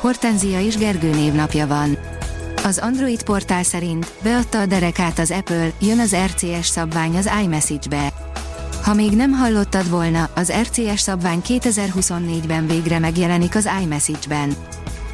Hortenzia és Gergő névnapja van. Az Android portál szerint beadta a derekát az Apple, jön az RCS szabvány az iMessage-be. Ha még nem hallottad volna, az RCS szabvány 2024-ben végre megjelenik az iMessage-ben.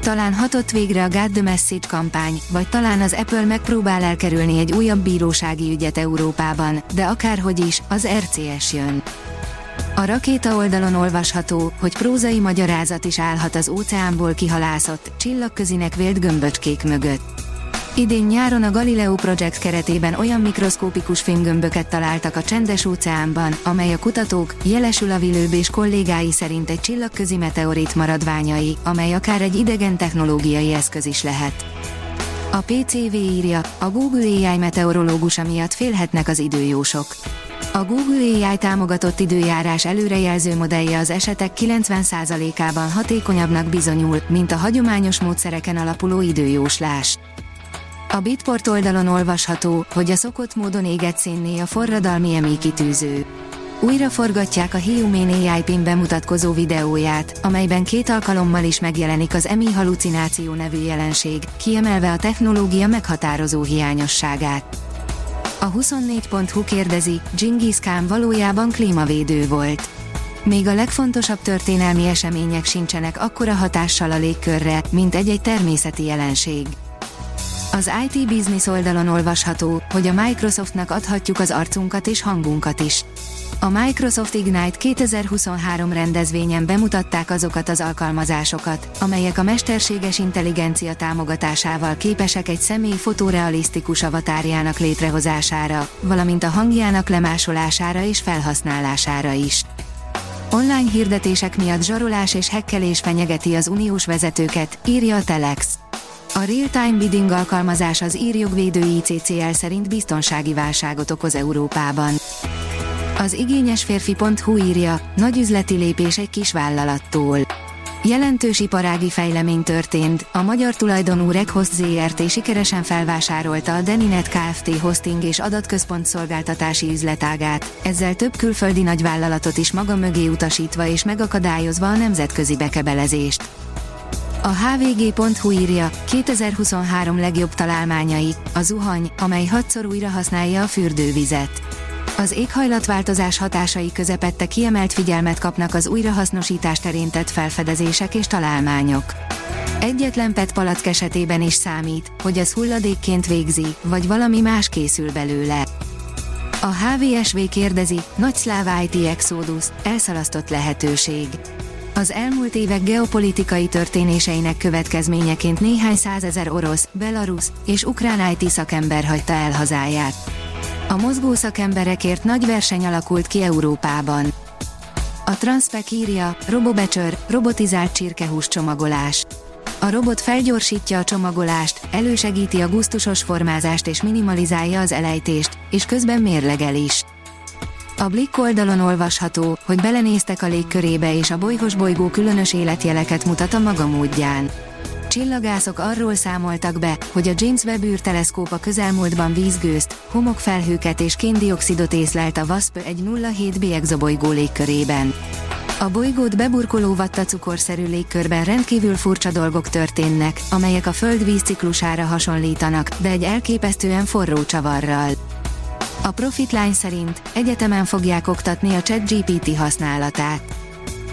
Talán hatott végre a Got the Message kampány, vagy talán az Apple megpróbál elkerülni egy újabb bírósági ügyet Európában, de akárhogy is, az RCS jön. A rakéta oldalon olvasható, hogy prózai magyarázat is állhat az óceánból kihalászott, csillagközinek vélt gömböcskék mögött. Idén nyáron a Galileo Project keretében olyan mikroszkópikus fémgömböket találtak a csendes óceánban, amely a kutatók, jelesül a Vilőb és kollégái szerint egy csillagközi meteorit maradványai, amely akár egy idegen technológiai eszköz is lehet. A PCV írja, a Google AI meteorológusa miatt félhetnek az időjósok. A Google AI támogatott időjárás előrejelző modellje az esetek 90%-ában hatékonyabbnak bizonyul, mint a hagyományos módszereken alapuló időjóslás. A Bitport oldalon olvasható, hogy a szokott módon éget színné a forradalmi emé kitűző. Újra forgatják a Humane AI PIN bemutatkozó videóját, amelyben két alkalommal is megjelenik az EMI halucináció nevű jelenség, kiemelve a technológia meghatározó hiányosságát. A 24.hu kérdezi, Genghis Khan valójában klímavédő volt. Még a legfontosabb történelmi események sincsenek akkora hatással a légkörre, mint egy-egy természeti jelenség. Az IT Business oldalon olvasható, hogy a Microsoftnak adhatjuk az arcunkat és hangunkat is. A Microsoft Ignite 2023 rendezvényen bemutatták azokat az alkalmazásokat, amelyek a mesterséges intelligencia támogatásával képesek egy személy fotorealisztikus avatárjának létrehozására, valamint a hangjának lemásolására és felhasználására is. Online hirdetések miatt zsarolás és hekkelés fenyegeti az uniós vezetőket, írja a Telex. A real-time bidding alkalmazás az írjogvédő ICCL szerint biztonsági válságot okoz Európában. Az igényes férfi.hu írja, nagy üzleti lépés egy kis vállalattól. Jelentős iparági fejlemény történt, a magyar tulajdonú Reghost ZRT sikeresen felvásárolta a Deninet Kft. hosting és adatközpont szolgáltatási üzletágát, ezzel több külföldi nagyvállalatot is maga mögé utasítva és megakadályozva a nemzetközi bekebelezést. A hvg.hu írja, 2023 legjobb találmányai, a zuhany, amely hatszor újra használja a fürdővizet. Az éghajlatváltozás hatásai közepette kiemelt figyelmet kapnak az újrahasznosítás terén tett felfedezések és találmányok. Egyetlen PET palack esetében is számít, hogy az hulladékként végzi, vagy valami más készül belőle. A HVSV kérdezi, nagy szláv IT Exodus, elszalasztott lehetőség. Az elmúlt évek geopolitikai történéseinek következményeként néhány százezer orosz, belarus és ukrán IT szakember hagyta el hazáját. A mozgó szakemberekért nagy verseny alakult ki Európában. A Transpec írja, robobecsör, robotizált csirkehús csomagolás. A robot felgyorsítja a csomagolást, elősegíti a gusztusos formázást és minimalizálja az elejtést, és közben mérlegel is. A Blick oldalon olvasható, hogy belenéztek a légkörébe és a bolyhos bolygó különös életjeleket mutat a maga módján. Csillagászok arról számoltak be, hogy a James Webb űrteleszkóp a közelmúltban vízgőzt, homokfelhőket és kéndioxidot észlelt a WASP egy 07b exobolygó légkörében. A bolygót beburkoló vatta cukorszerű légkörben rendkívül furcsa dolgok történnek, amelyek a Föld vízciklusára hasonlítanak, de egy elképesztően forró csavarral. A Profitline szerint egyetemen fogják oktatni a ChatGPT használatát.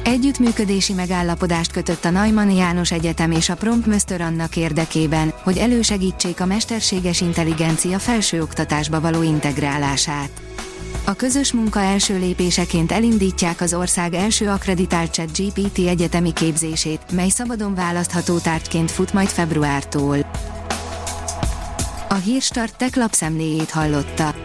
Együttműködési megállapodást kötött a Neumann János Egyetem és a Promptmöster annak érdekében, hogy elősegítsék a mesterséges intelligencia felsőoktatásba való integrálását. A közös munka első lépéseként elindítják az ország első akreditált chat GPT egyetemi képzését, mely szabadon választható tárgyként fut majd februártól. A Hírstart tech lapszemléjét hallotta.